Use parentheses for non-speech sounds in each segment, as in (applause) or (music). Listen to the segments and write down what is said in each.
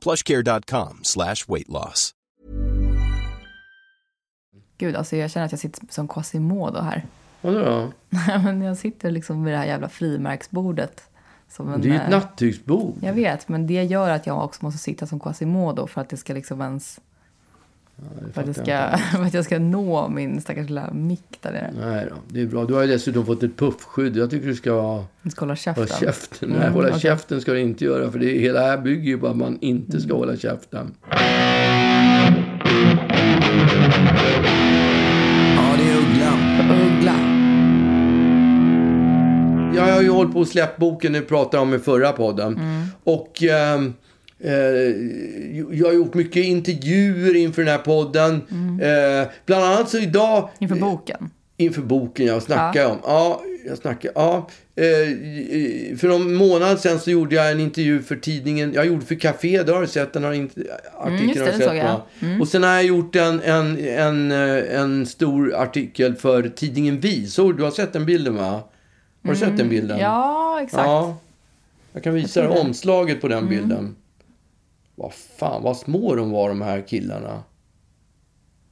plushcare.com slash weight loss. Gud, alltså jag känner att jag sitter som Quasimodo här. Vadå då? (laughs) men jag sitter liksom vid det här jävla frimärksbordet. Som en, Det är ju ett eh, nattduksbord. Jag vet, men det gör att jag också måste sitta som Quasimodo för att det ska liksom ens... för, att fattar ska, (laughs) för att jag ska nå min stackars lilla mick där nere. Nej då, det är bra. Du har ju dessutom fått ett puffskydd. Jag tycker du ska ha- Jag ska hålla käften. hålla käften. Nej, Mm, hålla okej. käften ska du inte göra. För det hela här bygger ju på att man inte ska hålla käften. Ja, det är Uggla. Uggla. Jag har ju hållit på att släppa boken du pratade om i förra podden. Mm. Och eh, jag har gjort mycket intervjuer inför den här podden. Eh, bland annat så idag... Mm. Inför boken. Inför boken jag snackar om. Ja, jag snackar. Ja. Eh, för någon månad sedan så gjorde jag en intervju för tidningen. Jag gjorde för Café, det har du sett. Den har inte, artikeln just det, har du sett, jag. va? Och sen har jag gjort en, en, en, eh, en stor artikel för tidningen Vi. Så, du har sett den bilden va? Har du sett den bilden? Mm. Ja, exakt. Ja. Jag kan visa Jag omslaget på den bilden. Vad fan, vad små de var de här killarna.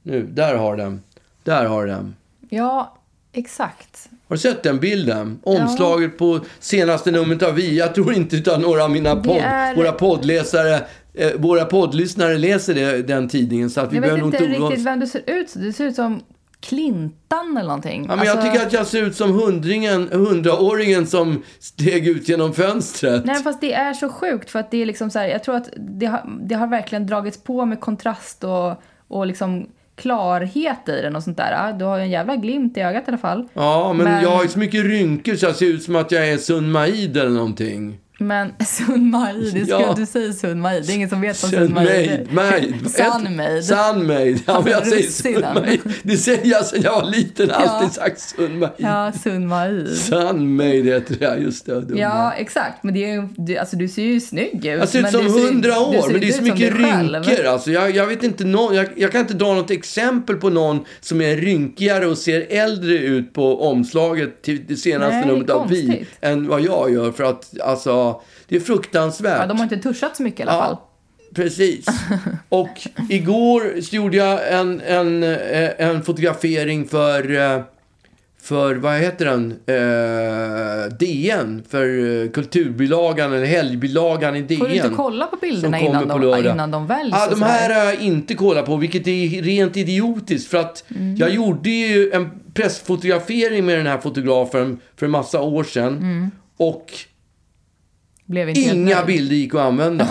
Nu, där har den. Där har den. Ja, exakt. Har du sett den bilden? Omslaget på senaste numret av Vi. Jag tror inte utan några av mina podd, är- våra poddläsare, eh, våra poddlyssnare läser det, den tidningen. Så att vi Jag vet inte riktigt vem du ser ut. Du ser ut som Clintan eller någonting. Ja, men jag Alltså- tycker att jag ser ut som hundringen, hundraåringen som steg ut genom fönstret. Nej, fast det är så sjukt för att det är liksom så här, jag tror att det har, det har verkligen dragits på med kontrast och, och liksom klarhet i den och sånt där. Du har ju en jävla glimt i ögat i alla fall. Ja, men, Men- jag har ju så mycket rynkor så jag ser ut som att jag är Sun Maid eller någonting. Men (laughs) Sun Maid, det ska Ja. du säga Sun Maid. Det är ingen som vet vad Sun Sun Maid (laughs) Maid. Maid. Sunmaid. Sunmaid. Ja, men jag säger russinen. Sunmaid. Det säger jag sedan jag var liten. Alltid sagt Sunmaid. Ja, Sun Maid. Sunmaid heter det, just det. dumma. Ja, exakt. Men det är, du, alltså, du ser ju snygg ut. Jag ser ut som hundra år, men det är så mycket rynkor. Alltså, jag, jag, vet inte nå- jag, jag kan inte dra något exempel på någon som är rynkigare och ser äldre ut på omslaget till det senaste Nej, numret av Vi än vad jag gör. För att alltså, det är fruktansvärt. Ja, de har inte tuschat så mycket i alla Ja, fall. Precis. (laughs) Och igår så gjorde jag en, en, eh, en fotografering för, eh, för vad heter den? Eh, DN. För eh, kulturbilagan eller helgbilagan i DN. Får du inte kolla på bilderna innan de, innan de väljs? Ja, de här har jag inte kollat på, vilket är rent idiotiskt. För att Mm. jag gjorde ju en pressfotografering med den här fotografen för en massa år sedan. Mm. Och Inga bilder gick att använda.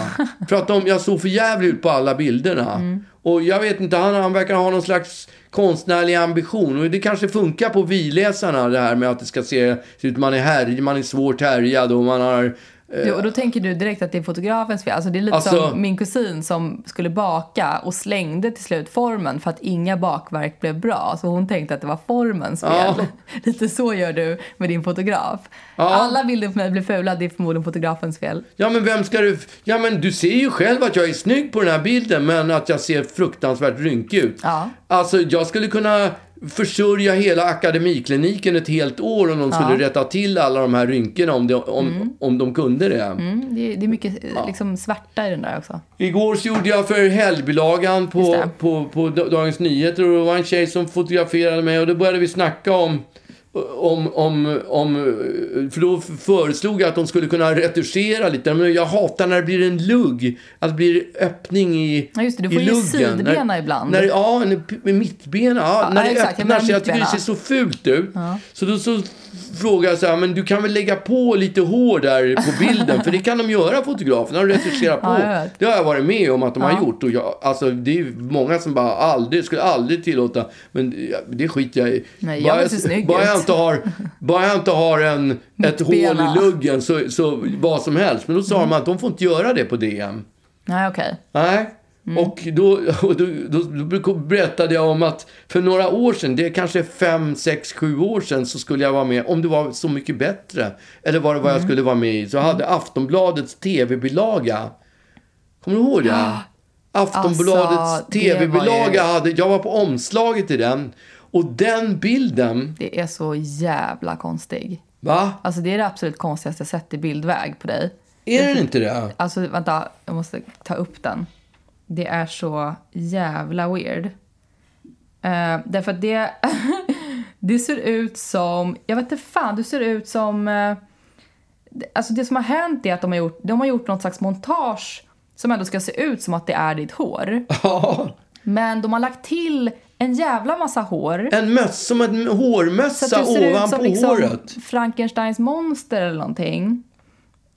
för att de, jag såg för jävligt ut på alla bilderna. Mm. Och jag vet inte, han, han verkar ha någon slags konstnärlig ambition. Och det kanske funkar på vi-läsarna det här med att det ska se ut man är härj, man är svårt härjad och man har... Du, och då tänker du direkt att det är fotografens fel. Alltså det är lite Alltså- som min kusin som skulle baka och slängde till slut formen för att inga bakverk blev bra. Så hon tänkte att det var formens fel. Ja. (laughs) Lite så gör du med din fotograf. Ja. Alla bilder på mig blir fula, det är förmodligen fotografens fel. Ja men vem ska du... Ja men du ser ju själv att jag är snygg på den här bilden men att jag ser fruktansvärt rynkig ut. Ja. Alltså jag skulle kunna försörja hela akademikliniken ett helt år om de skulle rätta till alla de här rynkorna om de, om, om de kunde det. Mm, det, är- det är mycket eh, liksom, svärta i den där också. Igår så gjorde jag för helgbilagan på, det. på, på Da- Dagens Nyheter och det var en tjej som fotograferade mig och då började vi snacka om om, om, om, för då föreslog jag att de skulle kunna retuschera lite. Men jag hatar när det blir en lugg. Att det blir öppning i Ja, just det, du i får ju luggen. sidbena när, ibland. När, ja, en mittbena. Ja, Ja, när det exakt, öppnar sig. Jag tycker det ser så fult ut. Så då så frågar jag så här, men du kan väl lägga på lite hår där på bilden? för det kan de göra, fotograferna. De retuscherar på. Ja, jag det har jag varit med om att de Ja. har gjort. Och jag, alltså, det är många som bara aldrig, skulle aldrig tillåta. Men det skiter jag i. Nej, jag se snygg bara jag inte har, bara jag inte har en, ett hål Mittbena. i luggen så, så vad som helst. Men då sa de att de får inte göra det på DM. Nej, okej. Nej. Mm. Och då, då, då, då berättade jag om att för några år sedan, det är kanske fem, sex, sju år sedan, så skulle jag vara med, om det var Så mycket bättre, eller vad det var jag Mm. skulle vara med i, så hade Aftonbladets tv-bilaga, kommer du ihåg det? Aftonbladets Alltså, tv-bilaga ju- hade, jag var på omslaget i den, och den bilden, Det är så jävla konstig. va? Alltså det är det absolut konstigaste jag sett i bildväg på dig. Är den inte det? Alltså vänta, jag måste ta upp den. Det är så jävla weird. Uh, därför att det, (laughs) det ser ut som, jag vet inte fan, det ser ut som... det- alltså det som har hänt är att de har gjort, de har gjort något slags montage som ändå ska se ut som att det är ditt hår. Ja, Men de har lagt till en jävla massa hår. en möss, som en Så hårmössa att du ser ut ovanpå som liksom håret. Frankensteins monster eller någonting.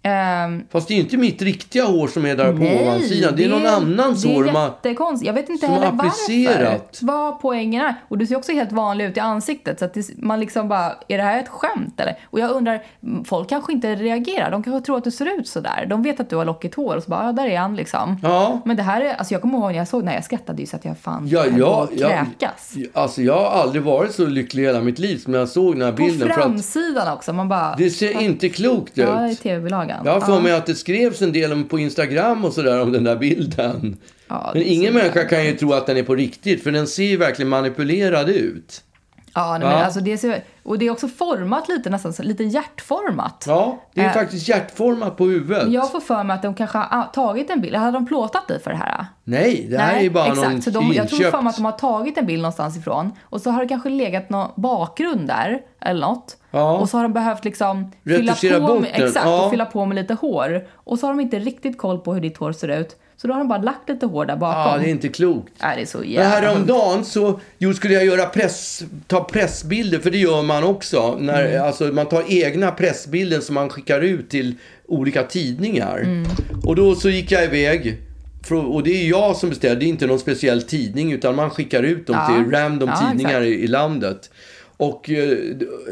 Ehm, Fast det är inte mitt riktiga hår som är där på Nej, ovansidan. Det är någon annans det hår. man- jättekonstigt. Jag vet inte som heller har applicerat. varför. Vad poängen är. Och du ser också helt vanlig ut i ansiktet. Så det, man liksom bara, är det här ett skämt eller? Och jag undrar, folk kanske inte reagerar. De kanske tror att du ser ut så där. De vet att du har lockigt hår och så bara, ja där är han liksom. Ja. Men det här är, alltså jag kommer ihåg när jag såg, när jag skrattade ju så att jag fan Ja, höll på ja, att ja, kräkas. alltså jag har aldrig varit så lycklig i hela mitt liv som när jag såg den här På bilden. Att framsidan också, man bara... det ser inte klokt ut. Ja, i tv-bilagan. Jag har för mig att det skrevs en del om på Instagram och sådär om den där bilden. Ja, Men ingen människa kan ju tro att den är på riktigt, för den ser ju verkligen manipulerad ut. Ja, nej, men alltså det ser, och det är också format lite nästan, lite hjärtformat. Ja, det är Äh. faktiskt hjärtformat på huvudet. Jag får för mig att de kanske har tagit en bild. Hade de plåtat dig för det här? Nej, det här är ju bara exakt. någon så de, Jag tror inköpt. för mig att de har tagit en bild någonstans ifrån och så har det kanske legat någon bakgrund där eller något. Ja. Och så har de behövt liksom fylla på, med, exakt, ja. och fylla på med lite hår. Och så har de inte riktigt koll på hur ditt hår ser ut. Så då har de bara lagt lite hår där bakom. Ja, det är inte klokt. Nej, det är så jävla häromdagen så jo, skulle jag göra press, ta pressbilder, för det gör man också. När, Mm. alltså, man tar egna pressbilder som man skickar ut till olika tidningar. Mm. Och då så gick jag iväg. För, och det är jag som beställer, det är inte någon speciell tidning utan man skickar ut dem Ja. till random Ja, tidningar i, i landet. Och eh,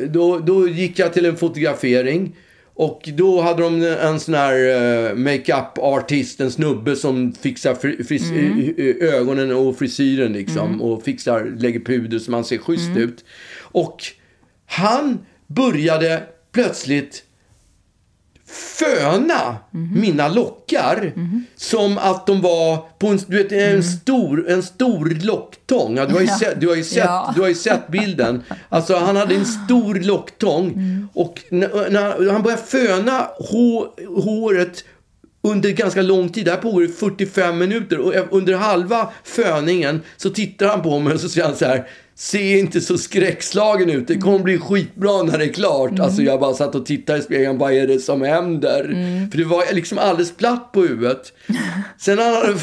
då, då gick jag till en fotografering. Och då hade de en sån här uh, makeup artist, en snubbe som fixar Mm. ögonen och frisyren liksom. Och fixar, lägger puder så man ser schysst Mm. ut. Och han började plötsligt föna Mhm. mina lockar som att de var på en, du vet, en, stor, en stor locktång. Ja, du, har ju Mm. Ja. sett, du, har ju sett, Ja. du har ju sett bilden. Alltså han hade en stor locktång Mm. och när, när han började föna hår, håret under ganska lång tid, det här pågår i 45 minuter och under halva föningen så tittar han på mig och så säger han så här Se inte så skräckslagen ut, det kommer bli skitbra när det är klart. Alltså jag bara satt och tittade i spegeln, vad är det som händer? För det var liksom alldeles platt på huvudet. (laughs) Sen hade,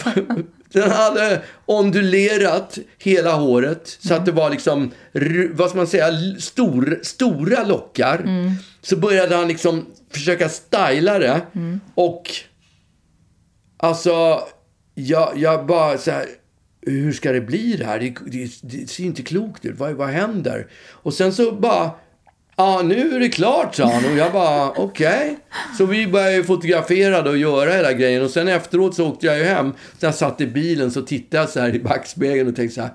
han (laughs) hade ondulerat hela håret så att det var liksom, vad ska man säga, stor, stora lockar. Så började han liksom försöka styla det. Och Alltså, jag, jag bara så här, hur ska det bli det här? Det, det, det ser inte klokt ut. Vad, vad händer? Och sen så bara, ja nu är det klart sa han. Och jag bara, okej. Så vi började fotografera och göra hela grejen. Och sen efteråt så åkte jag ju hem. Så jag satt i bilen så tittade jag så här i backspegeln och tänkte så här,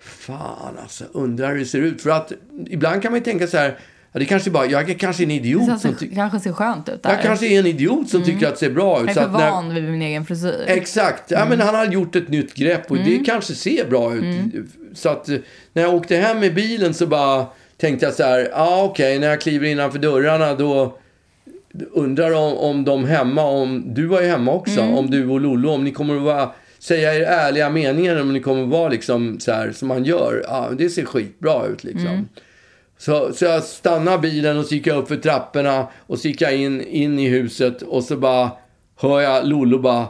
fan alltså, undrar hur det ser ut. För att ibland kan man ju tänka så här, det kanske bara, jag kanske är en idiot Det som ty- kanske ser skönt ut där. jag kanske är en idiot som tycker att det ser bra ut. jag är så för att när- van vid min egen frisyr. Exakt. Ja, men han har gjort ett nytt grepp och det kanske ser bra ut. Så att eh, när jag åkte hem i bilen så bara tänkte jag så här, ja ah, okej, när jag kliver innanför dörrarna då undrar om, om de hemma, om du var ju hemma också, om du och Lollo, om ni kommer att vara, säga er ärliga meningar, om ni kommer att vara liksom så här som man gör. Ja, det ser skitbra ut liksom. Så, så jag stannade bilen och så gick jag upp för trapporna och så gick jag in, in i huset och så bara hör jag Lollo bara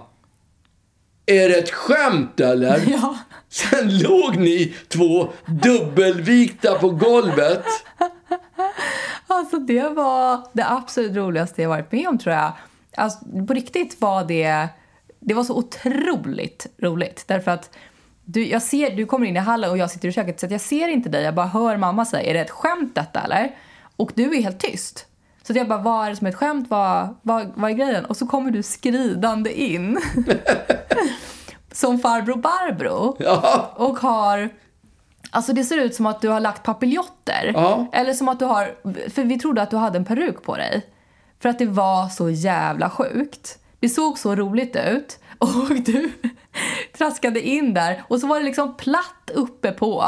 Är det ett skämt eller? (laughs) Ja. Sen låg ni två dubbelvikta på golvet. Alltså det var det absolut roligaste jag varit med om tror jag. Alltså, på riktigt var det, det var så otroligt roligt. Därför att du, jag ser, du kommer in i hallen och jag sitter i köket så att jag ser inte dig. Jag bara hör mamma säga, är det ett skämt detta eller? Och du är helt tyst. Så jag bara, vad är det som är ett skämt? Vad, vad, vad är grejen? Och så kommer du skridande in. (laughs) som farbror Barbro. Ja. Och har... Alltså det ser ut som att du har lagt papiljotter. Ja. Eller som att du har... För vi trodde att du hade en peruk på dig. För att det var så jävla sjukt. Det såg så roligt ut. Och du traskade in där. Och så var det liksom platt uppe på.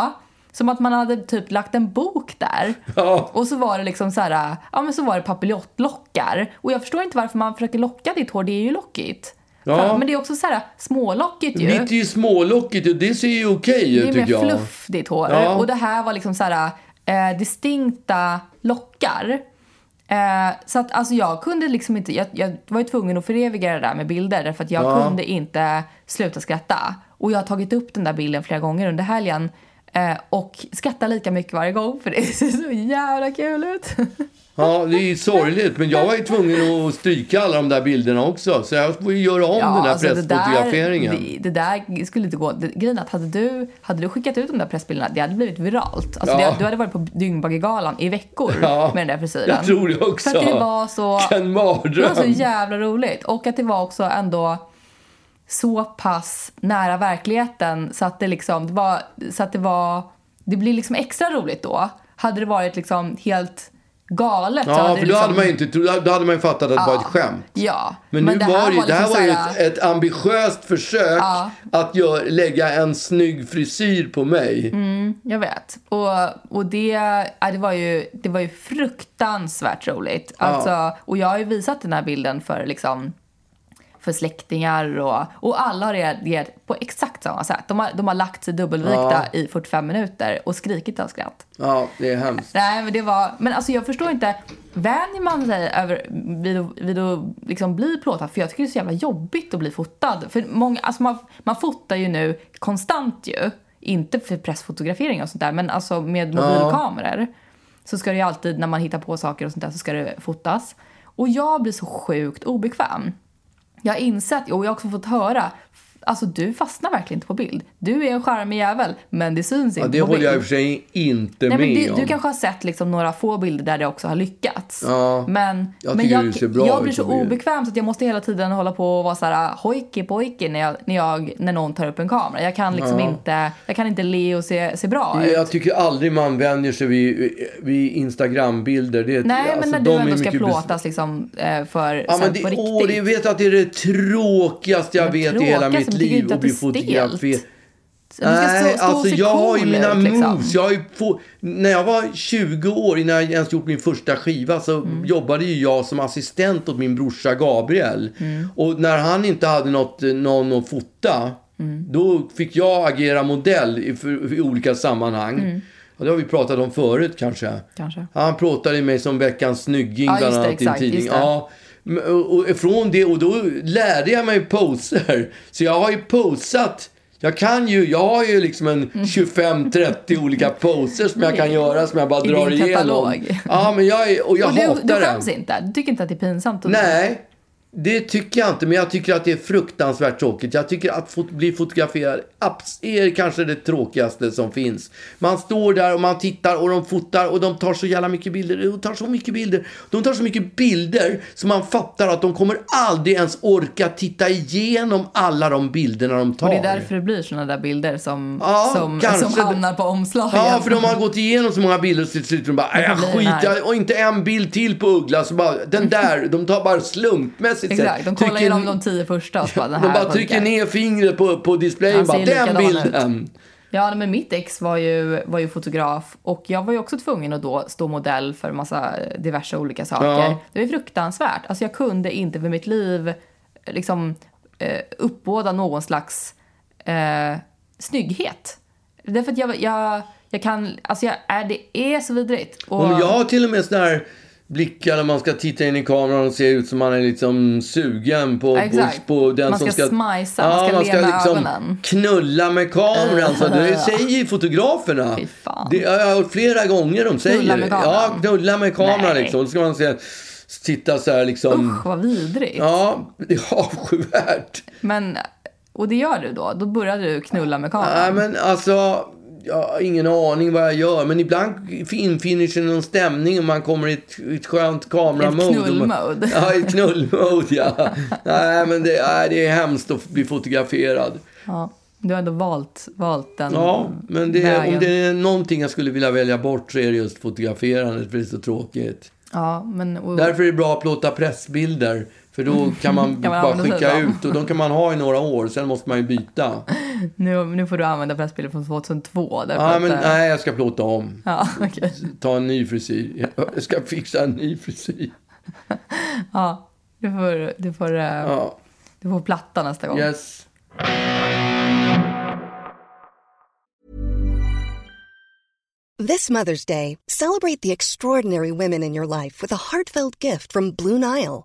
Som att man hade typ lagt en bok där. Ja. Och så var det liksom så här, ja men så var det papiljottlockar. Och jag förstår inte varför man försöker locka ditt hår, det är ju lockigt. Ja. För- Men det är också så här smålockigt ju. Mitt är ju smålockigt och det ser ju okej Det ut är mer tycker jag. fluff ditt hår. Ja. Och det här var liksom så här, eh, distinkta lockar. Eh, så att alltså jag kunde liksom inte, jag, jag var ju tvungen att föreviga det där med bilder därför att jag Ja. kunde inte sluta skratta. Och jag har tagit upp den där bilden flera gånger under helgen eh, och skrattar lika mycket varje gång för det ser så jävla kul ut. (laughs) Ja, det är sorgligt. Men jag var ju tvungen att stryka alla de där bilderna också. Så jag får ju göra om den här alltså det pressfotograferingen. Det, det där skulle inte gå. Det, grejen är att hade du, hade du skickat ut de där pressbilderna, det hade blivit viralt. Alltså Ja. det, du hade varit på Dyngbaggegalan i veckor Ja, med den där frisyren. jag tror det också. För att det var så, Vilken mardröm. det var så jävla roligt. Och att det var också ändå så pass nära verkligheten så att det liksom, det var, så att det var, det blir liksom extra roligt då. Hade det varit liksom helt galet Ja, för då liksom, hade man ju inte då hade man ju fattat att det var ett skämt. Ja. Men, nu det var ju- det här liksom var ju ett, ett ambitiöst försök Ja. att gör, lägga en snygg frisyr på mig. Mm. Jag vet. Och, och det, ja, det, var ju, det var ju fruktansvärt roligt. Alltså, och jag har ju visat den här bilden för, liksom, för släktingar och, och alla har reagerat på exakt samma sätt. De har, de har lagt sig dubbelvikta i 45 minuter och skrikit av skratt. Ja, det är hemskt. Nej, men det var... Men alltså jag förstår inte. Vänjer man sig över, vid, vid att liksom bli plåtad? För jag tycker det är så jävla jobbigt att bli fotad. För många, alltså man, man fotar ju nu konstant ju. Inte för pressfotografering och sånt där, men alltså med mobilkameror. Så ska det ju alltid, när man hittar på saker och sånt där, så ska det fotas. Och jag blir så sjukt obekväm. Jag har insett, och jag har också fått höra, alltså du fastnar verkligen inte på bild. Du är en charmig jävel, men det syns Ja, inte det på håller bild. jag i och för sig inte Nej, med men du, om. du kanske har sett liksom några få bilder där det också har lyckats. Ja, men jag men jag, det jag blir så på obekväm så att jag måste hela tiden hålla på och vara så här hojki pojki när, jag, när, jag, när någon tar upp en kamera. Jag kan liksom inte, jag kan inte le och se, se bra ut. Jag tycker aldrig man vänjer sig vid, vid Instagram-bilder. Det, Nej, alltså, men när du ändå ska plåtas liksom, eh, för Ja, men på det, riktigt. åh, det vet att det är det tråkigaste jag Men vet i hela mitt men tycker liv. inte Att att bli fotograferad. Nej, stå, och alltså jag har ju mina liksom. moves. Jag har ju få, när jag var 20 år, innan jag ens gjort min första skiva, så Mm. jobbade ju jag som assistent åt min brorsa Gabriel. Mm. Och när han inte hade något, någon att fota, Mm. då fick jag agera modell i, för, i olika sammanhang. Mm. Och det har vi pratat om förut kanske. Kanske. Han plåtade mig som veckans snygging Ja, bland annat i en tidning. Ja, och, från det, och då lärde jag mig poser. Så jag har ju posat. Jag kan ju, jag har ju liksom en 25-30 olika poser som jag kan göra som jag bara I drar din igenom. katalog. Ja, men jag, är, och jag Och du, hatar du skäms inte? Du tycker inte att det är pinsamt? Nej, det tycker jag inte. Men jag tycker att det är fruktansvärt tråkigt. Jag tycker att fot- bli fotograferad är kanske det tråkigaste som finns. Man står där och man tittar och de fotar och de tar så jävla mycket bilder. De tar så mycket bilder. De tar så mycket bilder så man fattar att de kommer aldrig ens orka titta igenom alla de bilderna de tar. Och det är därför det blir såna där bilder som, Ja, som, kanske. som hamnar på omslagen. Ja, för de har gått igenom så många bilder så till slut de bara, "Nej, jag får bli den här." skiter och inte en bild till på Uggla. Så bara, den (laughs) där, de tar bara slumpmässigt. Här, Exakt, de kollar trycker- igenom de tio första och så bara, den De bara funkar. trycker ner fingret på, på displayen. Bara, den likadan ut." bilden. Ja, men mitt ex var ju, var ju fotograf och jag var ju också tvungen att då stå modell för massa diverse olika saker. Ja. Det var fruktansvärt. Alltså jag kunde inte för mitt liv liksom eh, uppbåda någon slags eh, snygghet. Därför att jag, jag, Jag kan, alltså jag, är, det är så vidrigt. Och, Och jag har till och med sådana här blickar när man ska titta in i kameran och se ut som man är liksom sugen på, Exakt. på, på den Man som ska ska... smajsa, man ska le med ögonen. knulla med kameran. Så det (laughs) säger fotograferna. Det har jag hört flera gånger de säger Knulla med det. kameran? Ja, knulla med kameran Nej. liksom. Då ska man se, titta så här liksom. Usch, vad vidrigt. Ja, (laughs) det är avskyvärt. Men, och det gör du då? Då börjar du knulla med kameran? Nej, men alltså... Jag har ingen aning vad jag gör. Men ibland infinner sig någon stämning och man kommer i ett, ett skönt kameramode. Ett knullmode. Ja, ett knullmode, ja. (laughs) Nej, men det, nej, det är hemskt att bli fotograferad. Ja, du har ändå valt, valt den Ja, men det, vägen. om det är någonting jag skulle vilja välja bort så är det just fotograferandet, för det är så tråkigt. Ja, men... Därför är det bra att plåta pressbilder. För då kan man Kan man bara skicka ut och de kan man ha i några år. Sen måste man ju byta. nu, nu får du använda pressbilder från 2002. Därför Ja, att, men eh, nej, jag ska plåta om. Ja, okej. Ta en ny frisyr. Jag ska fixa en ny frisyr. Ja, du får, du, får, eh, Ja, du får platta nästa gång. yes. This Mother's Day, celebrate the extraordinary women in your life with a heartfelt gift from Blue Nile.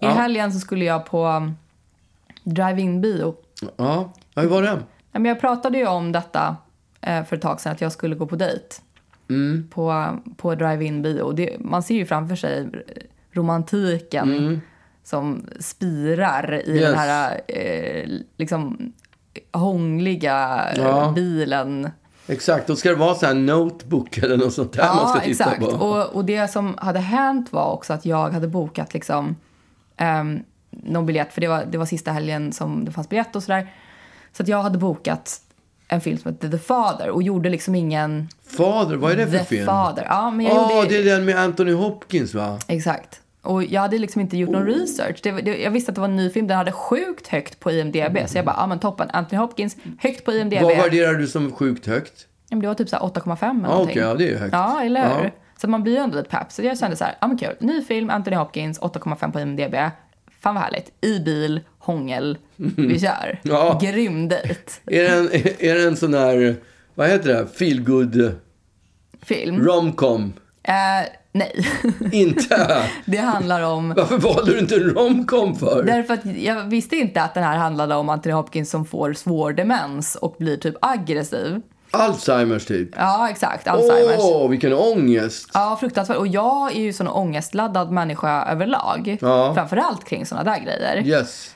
I Ja. helgen så skulle jag på um, drive-in bio. Ja, ja hur var det? Jag pratade ju om detta eh, för ett tag sedan, att jag skulle gå på dejt. Mm. På, på drive-in bio. Det, man ser ju framför sig romantiken som spirar i Mm. Yes. den här eh, liksom hångliga eh, Ja. bilen. Exakt, då ska det vara så här notebook eller något sånt där man ska titta exakt. på. Och, och det som hade hänt var också att jag hade bokat liksom um, någon biljett, för det var, det var sista helgen som det fanns biljett och sådär. Så att jag hade bokat en film som hette The Father och gjorde liksom ingen... Fader, vad är det för The film? Father. Ja, men jag Ja, gjorde... det är den med Anthony Hopkins va? Exakt. Och jag hade liksom inte gjort någon research. Det, det, jag visste att det var en ny film. Den hade sjukt högt på IMDB. Så jag bara, ja men toppen. Anthony Hopkins, högt på IMDB. Vad värderar du som sjukt högt? Det var typ så här 8,5 eller Ja, någonting. okej, ja, det är ju högt. Ja, eller hur? Ja. Så man blir ju ändå lite pepp. Så jag kände så här, ja men kul. Ny film, Anthony Hopkins, 8,5 på IMDB. Fan vad härligt. I bil, hångel, vi kör. (laughs) Ja. Grym dejt. (laughs) Är det en, är det en sån där, vad heter det, feel good Film. romcom? Eh, nej. (laughs) Inte? det handlar om... Varför valde du inte en romcom för? Därför att jag visste inte att den här handlade om Anthony Hopkins som får svår demens och blir typ aggressiv. Alzheimers typ. Ja, exakt. Alzheimers. Åh, vilken ångest. Ja, fruktansvärt. Och jag är ju sån ångestladdad människa överlag. Ja. Framförallt kring såna där grejer. Yes.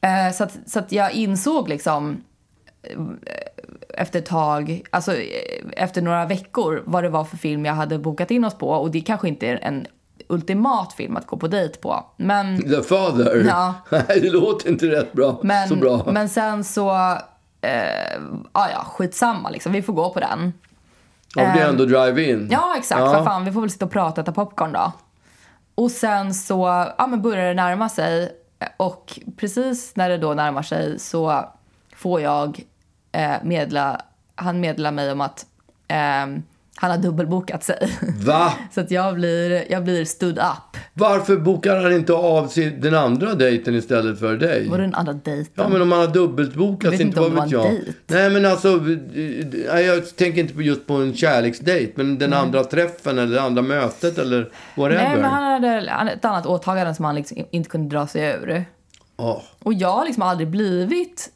Eh, så, att, så att jag insåg liksom eh, efter ett tag, alltså eh, efter några veckor vad det var för film jag hade bokat in oss på. Och det kanske inte är en ultimat film att gå på dejt på. Men, The Father. Ja. (laughs) Nej, det låter inte rätt bra. men, så bra. men sen så, eh, ah, ja skitsamma liksom, vi får gå på den. ja, det är ändå drive-in. Ja, exakt. Ja. Vad fan, vi får väl sitta och prata och äta popcorn då. Och sen så ja, men börjar det närma sig. Och precis när det då närmar sig så får jag eh, medla, han meddelar mig om att eh, Han har dubbelbokat sig. Va? (laughs) Så att jag blir, jag blir stood up. Varför bokar han inte av sin, den andra dejten istället för dig? Var den andra dejten? Ja, men om man har dubbelbokat sig, inte vad vet jag. dejt. Nej, men alltså, eh, nej, jag tänker inte på just på en kärleksdejt, men den andra träffen eller det andra mötet eller whatever. Nej, men han hade han ett annat åtagande som han liksom inte kunde dra sig ur. Åh, Och jag har liksom aldrig blivit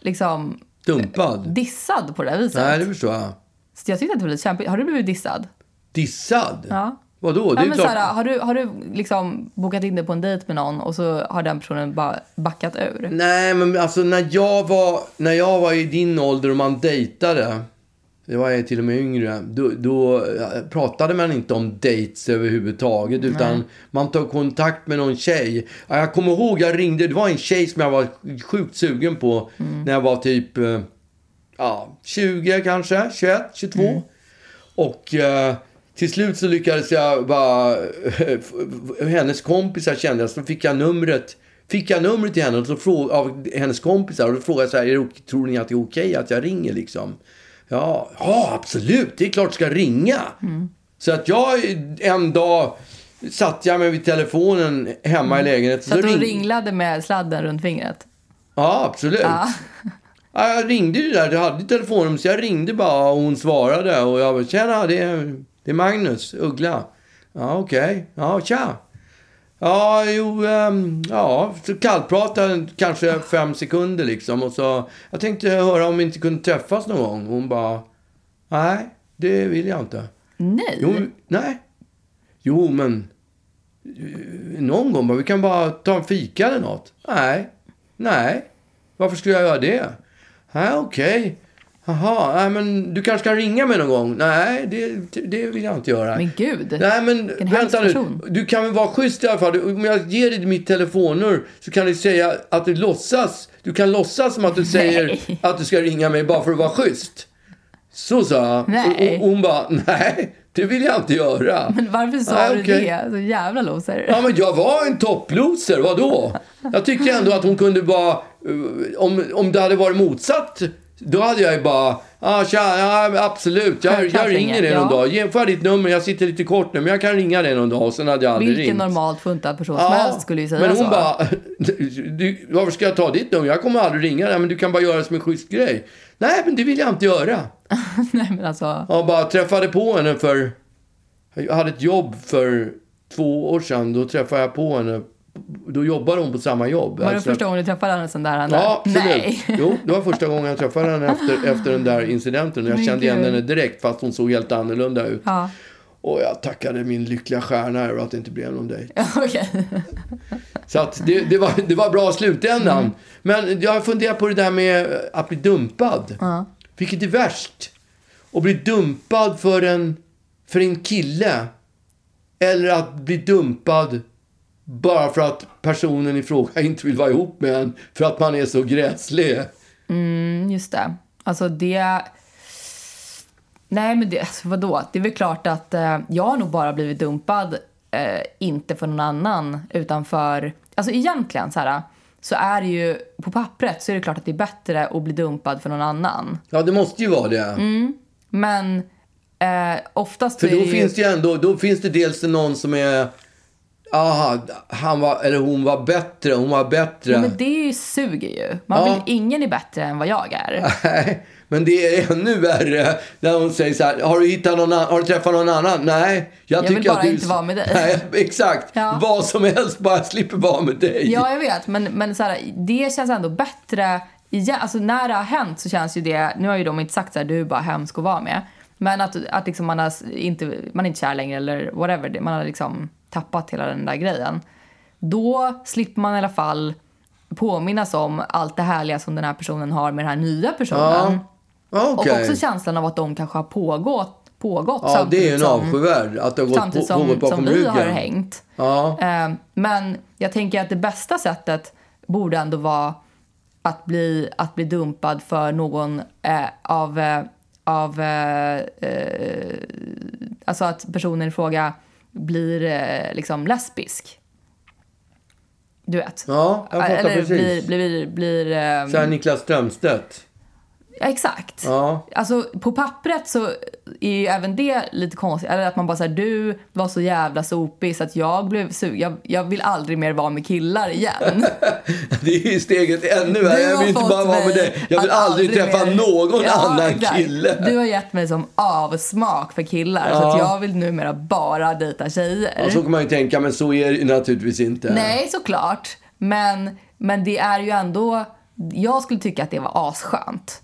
liksom dumpad? dissad på det här viset. Nej, det förstår jag. Så jag tyckte att det var lite kämpigt. Har du blivit dissad? Dissad? Ja. Vadå? Det Ja, är men klart. såhär, har, du, har du liksom bokat in dig på en dejt med någon och så har den personen bara backat ur? Nej, men alltså när jag var, när jag var i din ålder och man dejtade, det var jag till och med yngre, då, då eh, pratade man inte om dates överhuvudtaget. Utan man tog kontakt med någon tjej. Ja, Jag kommer ihåg, jag ringde, det var en tjej som jag var sjukt sugen på när jag var typ eh, ja, 20 kanske, 21, 22. Och eh, till slut så lyckades jag bara... hennes kompisar kände jag, så fick jag numret. Fick jag numret till henne och så fråg, av hennes kompisar och då frågade jag så här, tror ni att det är okej att jag ringer liksom? Ja, ja, absolut, det är klart jag ska ringa. Så att jag en dag satt jag mig vid telefonen hemma i lägenheten. Så att du ring- ringlade med sladden runt fingret? Ja, absolut. Ja. Ja, jag ringde ju där, jag hade ju telefonnummer så jag ringde bara och hon svarade och jag bara tjena det är, det är Magnus Uggla. Ja okej, ja tja. Ja, jo, ehm, ja, så kallpratade kanske fem sekunder liksom och så jag tänkte höra om vi inte kunde träffas någon gång. Hon bara, nej, det vill jag inte. Nej. Jo, nej. Jo, men eh, någon gång bara, vi kan bara ta en fika eller något. Nej, nej. Varför skulle jag göra det? Nej, okej. Jaha, nej men du kanske kan ringa mig någon gång? Nej, det, det vill jag inte göra. Men gud. Nej men vänta nu. Du kan väl vara schysst i alla fall. Om jag ger dig mitt telefonnummer så kan du säga att du låtsas. Du kan låtsas som att du säger Nej. att du ska ringa mig bara för att vara schysst. Så sa jag. Nej. Och, hon bara, nej, det vill jag inte göra. Men varför sa Nej, du okej. det? Så jävla loser. Ja, men jag var en topploser, vadå? Jag tycker ändå att hon kunde bara... eh, Om, om det hade varit motsatt, då hade jag ju bara... Ah, tja, ja, absolut, jag, Självklart jag ringer dig någon ja. dag. Ge, får jag ditt nummer? Jag sitter lite kort nu, men jag kan ringa dig någon dag. Och sen hade jag aldrig Vilken ringt. normalt funtad person som helst skulle ju säga men hon så. bara, (laughs) du, varför ska jag ta ditt nummer? Jag kommer aldrig ringa dig, men du kan bara göra det som en schysst grej. Nej, men det vill jag inte göra. (laughs) Nej men alltså. Jag bara träffade på henne för... Jag hade ett jobb för två år sedan. Då träffade jag på henne. Då jobbade hon på samma jobb. Var det Alltså- första gången du träffade henne sen där? Ja, absolut. Nej. Jo, det var första gången jag träffade henne efter, (laughs) efter den där incidenten. Jag kände igen henne direkt fast hon såg helt annorlunda ut. Ja, Och jag tackade min lyckliga stjärna över att det inte blev någon dejt. okej. Så att det, det, var, det var bra slutändan. Mm. Men jag har funderat på det där med att bli dumpad. Ja. Vilket är värst? Att bli dumpad för en, för en kille. Eller att bli dumpad bara för att personen i fråga (laughs) inte vill vara ihop med en. För att man är så gräslig. Mm, just det. Alltså det... Nej men det, alltså vadå? Det är väl klart att eh, jag har nog bara blivit dumpad, eh, inte för någon annan, utan för... Alltså egentligen så här, så är det ju, på pappret så är det klart att det är bättre att bli dumpad för någon annan. Ja, det måste ju vara det. Mm. Men eh, oftast För då det finns det ju ändå, då finns det dels någon som är... Aha, han var, eller hon var bättre, hon var bättre. Ja, men det suger ju. Man Ja. vill, ingen är bättre än vad jag är. Nej, men det är ännu värre när hon säger så här, har du hittat någon annan, har du träffat någon annan? Nej, jag, vill tycker bara att du... inte vara med dig. Nej, exakt. Ja. Vad som helst, bara jag slipper vara med dig. Ja, jag vet. Men, men så här, det känns ändå bättre. Igen. Alltså, när det har hänt så känns ju det... Nu har ju de inte sagt så här, du är bara hemsk att vara med. Men att, att liksom man, har inte, man är inte kär längre eller whatever. Man har liksom tappat hela den där grejen. Då slipper man i alla fall påminnas om allt det härliga som den här personen har med den här nya personen. Ja, okej. Och också känslan av att de kanske har pågått, pågått Ja, det är en som- avskyvärd. Att det har gått på, samtidigt pågått som, bakom som vi har hängt. Ja. Eh, Men jag tänker att det bästa sättet borde ändå vara att bli, att bli dumpad för någon eh, av... Eh, av eh, eh, alltså att personen i fråga blir eh, liksom lesbisk. Du vet. Ja, jag fattar Eller precis. blir... blir, blir eh, Så här Niklas Strömstedt. Ja, exakt. Ja. Alltså på pappret så är ju även det lite konstigt. Eller att man bara säger du var så jävla sopig så att jag blev sugen. Jag, jag vill aldrig mer vara med killar igen. (laughs) Det är ju steget ännu. Du Jag vill inte bara vara med dig. Jag vill att aldrig träffa mer- någon Ja, annan exakt. kille. Du har gett mig som avsmak för killar så att jag vill numera bara dejta tjejer. Ja, så kan man ju tänka, men så är det naturligtvis inte. Nej, såklart. Men, men det är ju ändå... Jag skulle tycka att det var asskönt.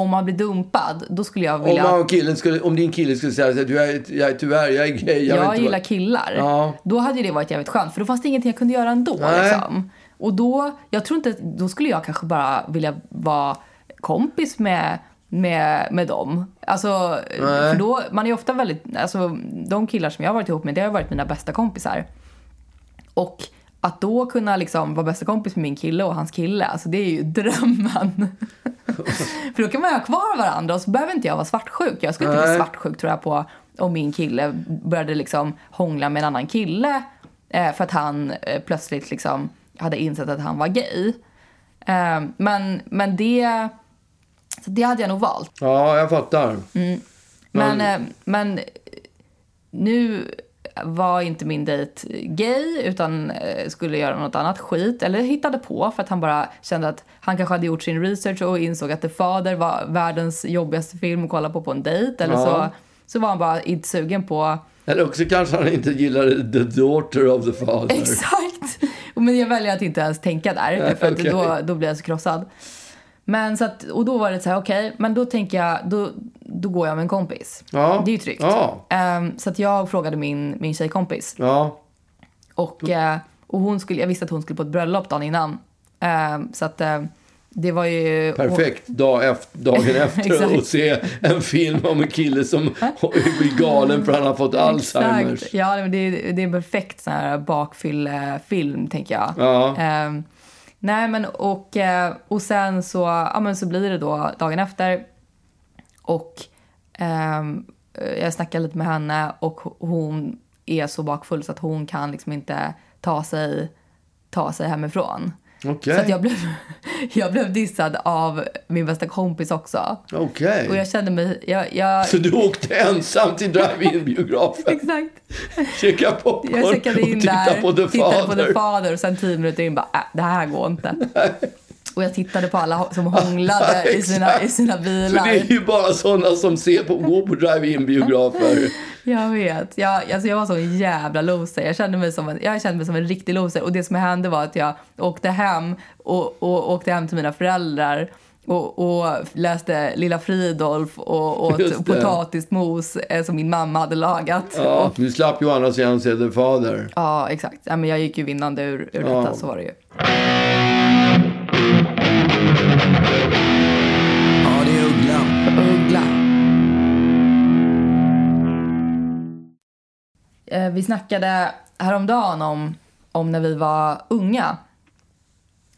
Om man blir dumpad, då skulle jag Om, vilja... man, killen skulle, om din kille skulle säga att du är, jag, tyvärr, jag är gay. Jag, Jag, gillar vad- killar. Ja. Då hade det varit jävligt skönt. För då fanns det ingenting jag kunde göra ändå. Liksom. Och då, jag tror inte, då skulle jag kanske bara vilja vara kompis med, med, med dem. Alltså, för då, man är ofta väldigt, alltså de killar som jag har varit ihop med, det har varit mina bästa kompisar. Och att då kunna liksom vara bästa kompis med min kille och hans kille, alltså det är ju drömmen. (laughs) För då kan man ju ha kvar varandra och så behöver inte jag vara svartsjuk. Jag skulle inte bli svartsjuk tror jag på om min kille började liksom hångla med en annan kille eh, för att han eh, plötsligt liksom hade insett att han var gay. Eh, men, men det, så det hade jag nog valt. Ja, jag fattar. Men, eh, men nu var inte min dejt gay utan eh, skulle göra något annat skit. Eller hittade på för att han bara kände att han kanske hade gjort sin research och insåg att The Father var världens jobbigaste film att kolla på på en dejt. Eller Ja. så, så var han bara inte sugen på Eller också kanske han inte gillar The Daughter of the Father. (laughs) Exakt! Men jag väljer att inte ens tänka där, för Okej. då, då blir jag så krossad. Men så att, och då var det så här, okej, men då tänker jag, då, då går jag med en kompis. Ja. Det är ju tryggt. Ja. Ehm, så att jag frågade min, min tjejkompis. Ja, Och, eh, och hon skulle, jag visste att hon skulle på ett bröllop dagen innan. Ehm, så att eh, det var ju... perfekt dag (laughs) efter, dagen efter att se en film om en kille som blir galen för han har fått Alzheimers. Exakt. Ja, det, är- det är en perfekt sån här bakfyllefilm, tänker jag. Ja. Ehm, nej, men och, eh, och sen så, ja, men så blir det då dagen efter. Och ehm, eh, jag snackar lite med henne och hon är så bakfull så att hon kan liksom inte ta sig, ta sig hemifrån. Okej. Så att jag blev, (laughs) jag blev dissad av min bästa kompis också. Okej. Och jag kände mig... Jag, jag, Så du åkte ensam till drive-in-biografen, (laughs) exakt. käkade popcorn Jag checkade in och tittade där, på The tittade på. The Father och sen tio minuter in bara, äh, det här går inte. (laughs) Och jag tittade på alla som hånglade i, sina, i sina För bilar. det är ju bara sådana som ser på, går på drive-in-biografer. Jag vet. Jag, alltså jag var så en jävla loser. Jag kände, mig som en, jag kände mig som en riktig loser. Och det som hände var att jag åkte hem och, och åkte hem till mina föräldrar och, och läste Lilla Fridolf och åt potatismos eh, som min mamma hade lagat. Ja, du slapp ju å andra sidan se The Father. Ja, exakt. Ja, men jag gick ju vinnande ur, ur Ja. detta, så var det ju. Vi snackade häromdagen om, om när vi var unga.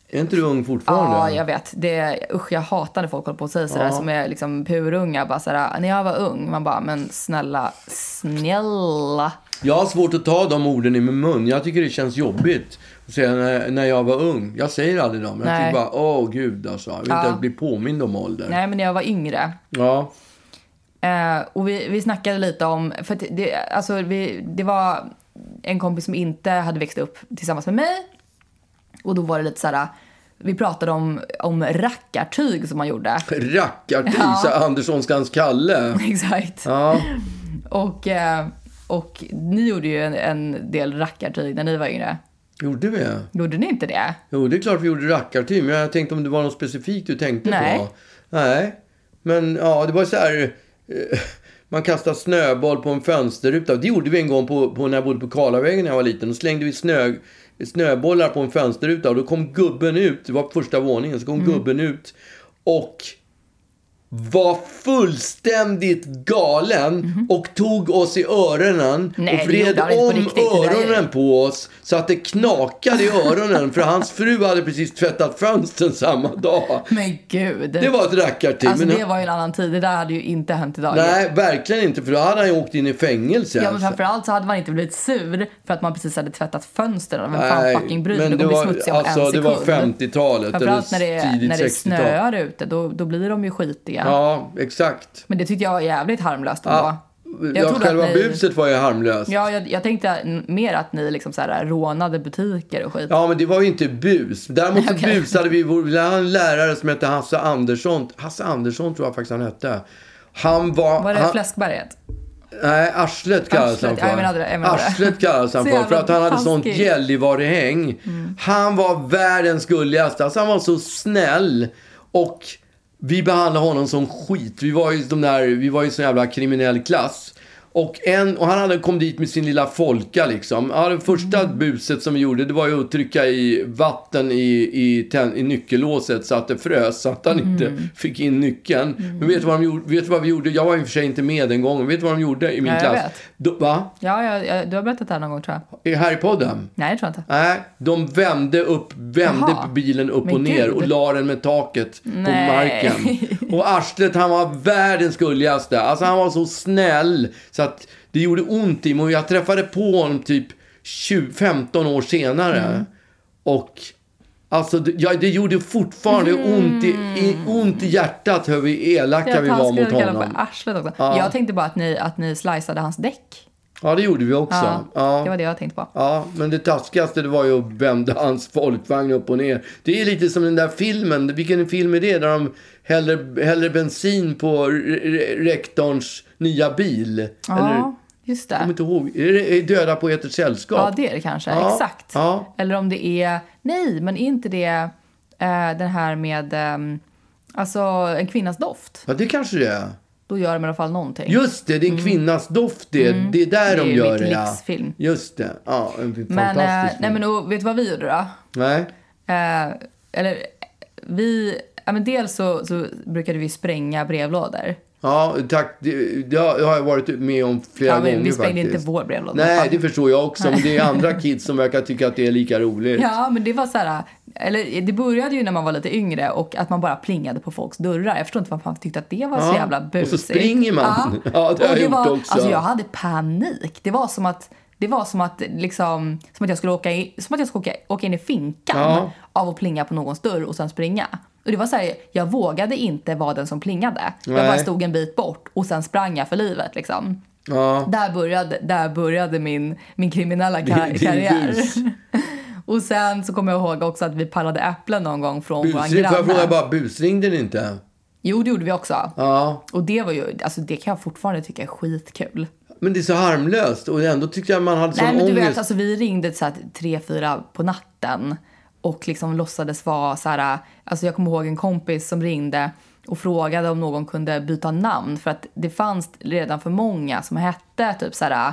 Är inte du ung fortfarande? Ja, jag vet. Det, usch, jag hatar när folk håller på och säger sådär Ja. som är liksom purunga. Bara sådär, när jag var ung, man bara, men snälla, snälla. Jag har svårt att ta de orden i min mun. Jag tycker det känns jobbigt att säga när, när jag var ung. Jag säger aldrig dem. Jag Nej. tycker bara, åh gud alltså. Jag vill Ja. inte bli påmind om ålder. Nej, men när jag var yngre. Ja, Eh, och vi, vi snackade lite om, för det, alltså vi, det var en kompis som inte hade växt upp tillsammans med mig. Och då var det lite såhär, vi pratade om, om rackartyg som man gjorde. rackartyg, Ja. ja. Anderssonskans Kalle. (laughs) Exakt. Ja, Och, eh, och ni gjorde ju en, en del rackartyg när ni var yngre. gjorde vi? Gjorde ni inte det? Jo, det är klart vi gjorde rackartyg, men jag tänkte om det var något specifikt du tänkte Nej. på. Nej. Men ja, det var så här... eh, Man kastade snöboll på en fönsterruta. Det gjorde vi en gång på, på när jag bodde på Karlavägen när jag var liten. Då slängde vi snö, snöbollar på en fönsterruta och då kom gubben ut. Det var på första våningen. Så kom Mm. gubben ut och var fullständigt galen och tog oss i öronen. Nej, och vred om riktigt. Öronen på oss så att det knakade i öronen för hans fru hade precis tvättat fönstren samma dag. Men gud. Det var ett rackartyg. Alltså men det var ju en annan tid. Det där hade ju inte hänt idag. Nej, verkligen inte för då hade han ju åkt in i fängelse. Ja, men framförallt så hade man inte blivit sur för att man precis hade tvättat fönstren. Vem fan fucking bryr sig? men Det det kommer bli var, smutsigt om alltså, en det var 50-talet eller Framförallt när det, tidigt när det 60-tal. snöar ute, då, då blir de ju skitiga. Smyga. Ja, exakt. Men det tyckte jag var jävligt harmlöst ändå. Ja, Jag ja, själva ni- buset var ju harmlöst. Ja, jag, jag tänkte mer att ni liksom så här rånade butiker och skit. Ja, men det var ju inte bus. Däremot så (laughs) Okej. busade vi. Vår, vi hade en lärare som hette Hasse Andersson. Hasse Andersson tror jag faktiskt han hette. Han var... Var det han, Fläskberget? Nej, Arslet kallades han för. ja. Arslet kallades han (laughs) för. För att han hade sånt. Gällivarehäng. Han var världens gulligaste. Alltså han var så snäll. Och vi behandlade honom som skit. Vi var ju de där, vi var ju sån jävla kriminell klass. Och, en, och han hade kom dit med sin lilla folka liksom. Ja, det första Mm. buset som vi gjorde det var ju att trycka i vatten i, i, ten, i nyckellåset så att det frös. Så att han inte Mm. fick in nyckeln. Men vet du, vad de vet du vad vi gjorde? Jag var i och för sig inte med den gången. Vet du vad de gjorde i min Ja, klass? vet. Då, va? Ja, jag, jag, du har berättat det här någon gång tror jag. Här i podden? Nej, jag tror inte. Nej, de vände upp, vände Jaha. bilen upp Men och ner gud. och la den med taket på Nej. marken. (laughs) Och arslet, han var världens gulligaste. Alltså han var så snäll så att det gjorde ont i mig. Jag träffade på honom typ 20, 15 år senare. Mm. Och alltså, ja, det gjorde fortfarande ont, i, i, ont i hjärtat hur vi elaka Jag vi var mot honom. arslet också. Ja. Jag tänkte bara att ni, att ni sliceade hans däck. Ja, det gjorde vi också. Ja, Ja. Det var det jag tänkte på. Ja, men det taskigaste det var ju att vända (laughs) hans folkvagn upp och ner. Det är lite som den där filmen. Vilken film är det? Där de häller, häller bensin på re- re- rektorns nya bil. Eller, Just jag kommer det. inte ihåg. Är det är Döda på ett sällskap? Ja, det är det kanske. Ja, Exakt. ja. Eller om det är... Nej, men är inte det eh, den här med... ehm, alltså, en kvinnas doft? Ja, det kanske det är. Då gör de i alla fall någonting. Just det, det är en kvinnas doft det. Det är där Mm. Det är de gör mitt det. Ja. livsfilm. Just det. Ja, en men, fantastisk eh, film. nej, men och, vet du vad vi gjorde då? Nej. Eh, eller vi... Ja, men dels så, så brukade vi spränga brevlådor. Ja, tack. Det, det har jag varit med om flera Ja, gånger vi sprängde faktiskt. inte vår brevlåda. Nej, det förstår jag också. Men det är andra kids som verkar tycka att det är lika roligt. Ja, men det var så här, eller det började ju när man var lite yngre och att man bara plingade på folks dörrar. Jag förstår inte varför man tyckte att det var så Ja, jävla och busigt. så springer man. (laughs) Ja, det har och jag gjort var, också. Alltså jag hade panik. Det var som att det var som att, liksom, som att jag skulle åka, i, som att jag skulle åka, åka in i finkan Ja. av att plinga på någons dörr och sen springa. Och det var så här, jag vågade inte vara den som plingade. Jag Nej. bara stod en bit bort och sen sprang jag för livet. Liksom. Ja. Där började, där började min, min kriminella kar- Din- din karriär. bus. (laughs) och sen så kommer jag ihåg också att vi pallade äpplen någon gång från vår Busring, får jag fråga granne. bara, busringde ni inte? Jo, det gjorde vi också. Ja. Och det var ju, alltså det kan jag fortfarande tycka är skitkul. Men det är så harmlöst och ändå tyckte jag man hade sån Nej, men du ångest. vet, alltså vi ringde så här tre, fyra på natten och liksom låtsades vara så här, alltså jag kommer ihåg en kompis som ringde och frågade om någon kunde byta namn för att det fanns redan för många som hette typ så här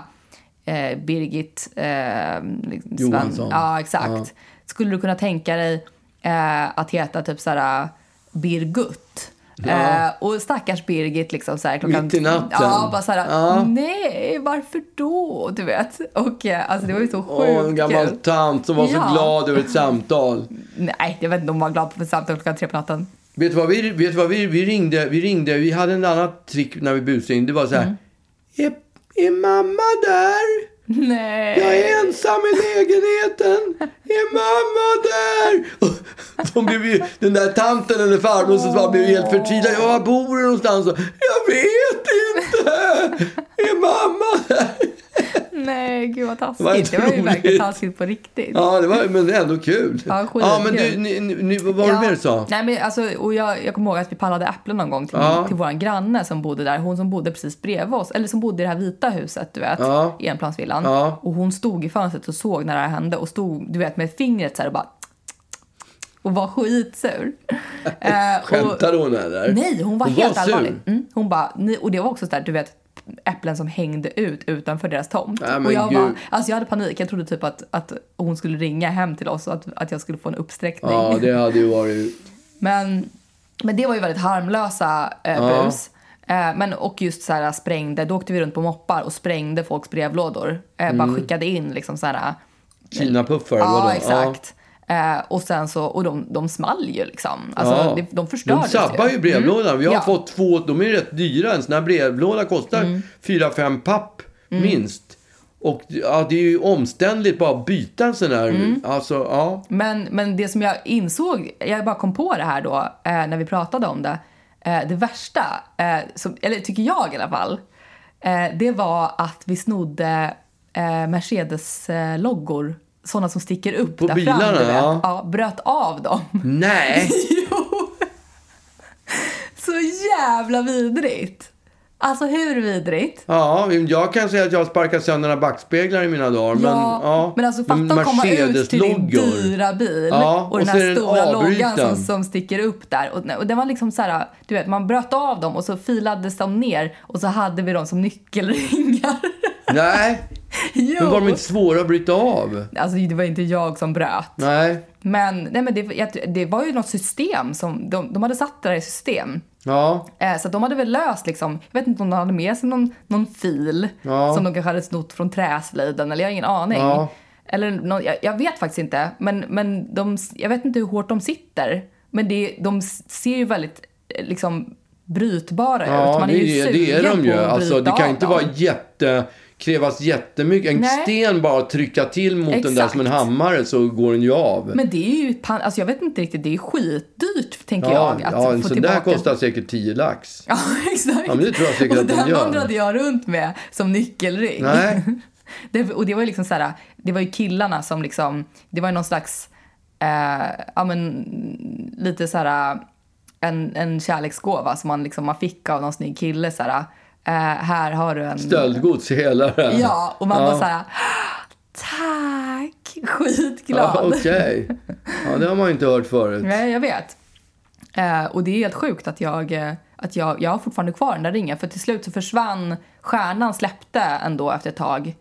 eh, Birgit eh, liksom Johansson. Ja, exakt. Skulle du kunna tänka dig eh, att heta typ så här Birgut? Eh, och stackars Birgit liksom så här klockan... Mitt i natten. Ja, bara så här, Ja. nej, varför då? Du vet. Och eh, alltså det var ju så sjukt Åh, en gammal kul. tant som var så Ja. glad över ett (laughs) samtal. Nej, jag vet inte om man var glad på samtal klockan tre på natten. Vet du vad vi, vet du vad vi, vi ringde? Vi ringde, vi hade en annat trick när vi busringde. Det var så här. Mm. Är, är mamma där? (laughs) Nej. Jag är ensam i lägenheten. Är mamma där? (laughs) Och De blev ju, den där tanten eller farmor som bara blev helt förtvivlad. Jag var bor du någonstans? Jag vet inte. Är mamma där? (laughs) Nej, gud vad taskigt. Det var Det var, ju verkligen taskigt på riktigt. Ja, det var men ändå kul. Ja, ja men du, ni, ni, vad var det mer du sa? Nej, men alltså, och jag, jag kommer ihåg att vi pallade äpplen någon gång till, Ja. till vår granne som bodde där. Hon som bodde precis bredvid oss, eller som bodde i det här vita huset, du vet, Ja. i enplansvillan. Ja. Och hon stod i fönstret och såg när det här hände och stod, du vet, med fingret så här och bara och var skitsur. (laughs) Eh, Skämtade hon eller? Nej, hon var Hon helt var allvarlig. Mm, hon bara, och det var också så där, du vet, äpplen som hängde ut utanför deras tomt. Men och jag, gud. var, alltså jag hade panik. Jag trodde typ att, att hon skulle ringa hem till oss och att, att jag skulle få en uppsträckning. Ja, det hade ju varit... Men, men det var ju väldigt harmlösa eh, Ja. bus. Eh, men, och just så här sprängde, då åkte vi runt på moppar och sprängde folks brevlådor. Eh, Bara skickade in liksom så här. Kinapuffar, Ja, exakt. Eh, och sen så, och de, de small ju liksom. Alltså, Ja. de, de förstördes De sabbar ju brevlådan. Vi har Ja. fått två, de är rätt dyra. En sån här brevlåda kostar Mm. fem papp minst. Och ja, det är ju omständligt bara att byta en sån här. Mm. Alltså, ja. Men, men det som jag insåg, jag bara kom på det här då eh, när vi pratade om det. eh, det värsta, eh, som, eller tycker jag i alla fall, eh, det var att vi snodde eh, Mercedes-loggor. Sådana som sticker upp På där bilarna, fram, du vet. ja. ja. Bröt av dem. Nej! (laughs) jo! Så jävla vidrigt. Alltså hur vidrigt? Ja, jag kan säga att jag sparkat sönder några backspeglar i mina dagar. Men, ja, men alltså fatta att komma ut till din dyra bil Ja, och den och är här den stora loggan som, som sticker upp där. Och, och det var liksom så här, du vet, man bröt av dem och så filades de ner och så hade vi dem som nyckelringar. Nej, (laughs) jo! men var de inte svåra att bryta av? Alltså det var inte jag som bröt. Nej. Men, nej, men det, det var ju något system som, de, de hade satt det där i system. Ja, Eh, Så de hade väl löst liksom, jag vet inte om de hade med sig någon, någon fil Ja. som de kanske hade snott från träslöjden eller jag har ingen aning. Ja. Eller någon, jag, jag vet faktiskt inte, men, men de, jag vet inte hur hårt de sitter. Men det, de ser ju väldigt eh, liksom brytbara ut. ja Man det, är ju är- det är sugen de ju. på att Alltså, det kan inte dem. vara jätte, krävas jättemycket. En Nej. sten bara trycka till mot den där Exakt. som en hammare så går den ju av. Men det är ju, pan- alltså jag vet inte riktigt, det är skitdyrt tänker ja, jag. Att ja, en få sån där tillbaka... kostar säkert 10 lax. (laughs) Ja, exakt. Ja, men det tror jag säkert och att de den gör. vandrade jag runt med som nyckelring. Nej. (laughs) det, och det var ju liksom så här, det var ju killarna som liksom, det var ju någon slags, eh, ja men lite så här en, en kärleksgåva som man liksom man fick av någon snygg kille så här. Eh, här har du en... Stöldgods i hela det. Ja, och man Ja. var så här, tack, skitglad. Ja, Okej. Ja, det har man inte hört förut. Nej, jag vet. Eh, och det är helt sjukt att jag, eh, att jag, jag har fortfarande kvar den där ringen. För till slut så försvann, stjärnan släppte ändå efter ett tag.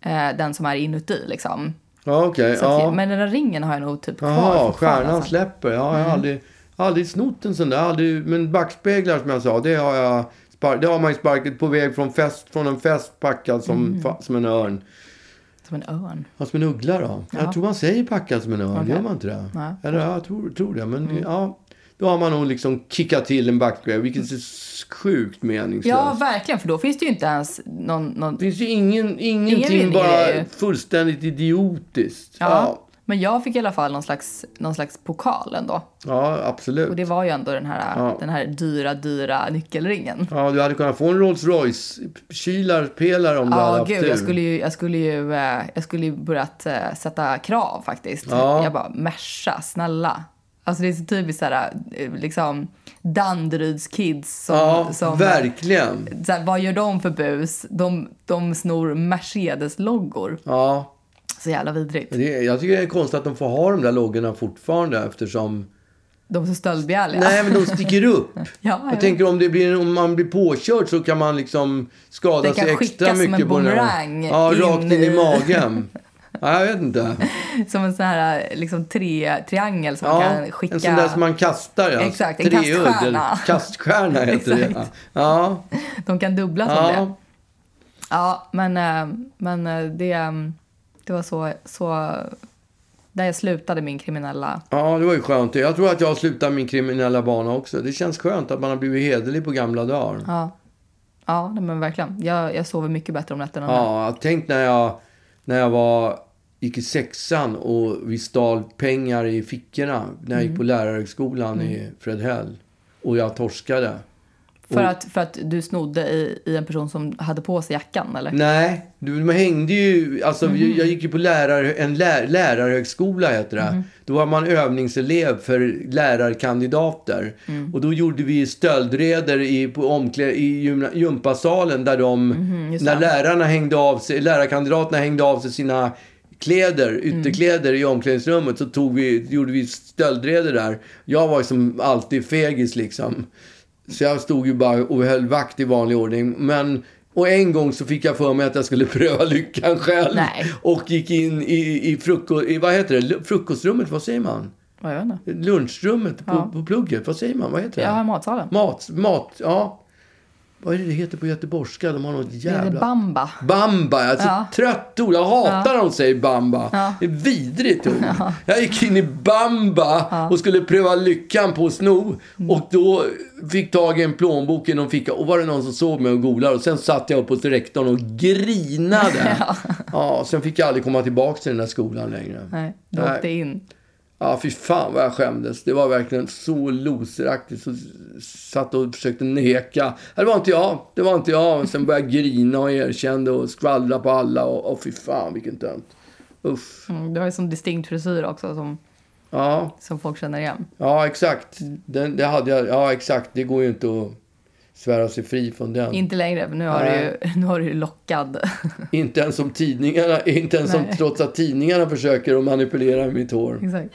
Eh, den som är inuti liksom. Ja. Så att, Ja. Men den där ringen har jag nog typ kvar Jaha, fortfarande, stjärnan alltså. släpper. Ja, jag har aldrig, aldrig snott en sån där. Aldrig, men backspeglar som jag sa, det har jag spar- det har man ju sparkat på väg från, fest, från en fest packad som, Mm. fa- som en örn. Som en örn. Ja, som en uggla då. Jag tror man säger packad som en örn, Okej. gör man inte det? Nej. Mm. Eller ja, jag tror, tror det. Men ja, då har man nog liksom kickat till en backspegel, vilket är s- sjukt meningslöst. Ja, verkligen. För då finns det ju inte ens någon... någon... Det finns ju ingen, ingenting, vinning i bara fullständigt idiotiskt. Ja. Ja, Men jag fick i alla fall någon slags, någon slags pokal ändå. ja absolut. Och det var ju ändå den här, Ja. den här dyra, dyra nyckelringen. Ja, du hade kunnat få en Rolls Royce kylarpelare om du hade Ja, haft gud, tur. jag skulle ju, jag skulle ju, eh, jag skulle ju börjat eh, sätta krav faktiskt. Ja. Jag bara, Merca, snälla. Alltså det är så typiskt såhär, eh, liksom Danderyds kids som, Ja, som verkligen. såhär, vad gör de för bus? De, de snor Mercedes-loggor. Ja, Så jävla vidrigt. det, jag tycker det är konstigt att de får ha de där loggorna fortfarande eftersom... De är så stöldbegärliga. Nej, men de sticker (laughs) upp. Ja, Jag jag tänker om, det blir, om man blir påkörd så kan man liksom skada kan sig extra skickas som mycket en på den här- boomerang Ja, rakt in i i- magen. Ja, jag vet inte. (laughs) Som en sån här liksom, tre, triangel som man Ja, kan skicka. en sån där som man kastar. Ja. Exakt, en Treudd, kaststjärna. (laughs) Kaststjärna heter det. Ja, De kan dubbla som det. ja. Ja, men, eh, men eh, det, eh, det var så, så där jag slutade min kriminella... ja, det var ju skönt. Jag tror att jag har slutat min kriminella bana också. Det känns skönt att man har blivit hederlig på gamla dagar. Ja, ja men verkligen. Jag, jag sover mycket bättre om nätterna. Ja, tänk när jag, när jag var, gick i sexan och vi stal pengar i fickorna när jag gick på Mm. lärarhögskolan i Fredhäll. Och jag torskade. För, att, för att du snodde i, i en person som hade på sig jackan, eller? Nej, du, man hängde ju... Alltså, Mhm. jag, jag gick ju på lärar, en lär, lärarhögskola, heter det. Mhm. Då var man övningselev för lärarkandidater. Mm. Och då gjorde vi stöldreder i, på omklä, i gymna, gympasalen där de... Just när lärarna hängde av sig, lärarkandidaterna hängde av sig sina kläder, Mm. ytterkläder i omklädningsrummet så tog vi, gjorde vi stöldreder där. Jag var som alltid fegis liksom. Så jag stod ju bara och höll vakt i vanlig ordning. Men, och en gång så fick jag för mig att jag skulle (laughs) pröva lyckan själv. Nej. Och gick in i, i, fruko, i vad heter det? frukostrummet, vad säger man? Ja, Jag vet inte. Lunchrummet på, Ja. på plugget, vad säger man? Vad heter det? Har matsalen. Mat, mat, ja. Vad är det det heter på göteborgska? De har något Det jävla... är Bamba. Bamba, alltså Ja. trött ord. Jag hatar när de säger bamba. Ja. Det är vidrigt ord. Jag gick in i bamba och skulle pröva lyckan på att sno. Mm. Och då fick tag i en plånbok i någon ficka. Och var det någon som såg mig och golade. Och sen satt jag upp hos rektorn och grinade. (laughs) ja. sen fick jag aldrig komma tillbaka till den där skolan längre. Nej, du åkte in. Ja, fy fan vad jag skämdes. Det var verkligen så loseraktigt. Så satt och försökte neka. Det var inte jag. Det var inte jag. Och sen började jag grina och erkände och skvallra på alla. Och, och fy fan vilken tönt. Uff. Mm, du har ju sån distinkt frisyr också som, Ja, som folk känner igen. ja exakt. Den, det hade jag. Ja, exakt. Det går ju inte att svära sig fri från den. Inte längre, för nu har, du Nej. (laughs) nu har du lockad. Inte ens som tidningarna, inte ens som, Nej. trots att tidningarna försöker att manipulera mitt hår. Exakt.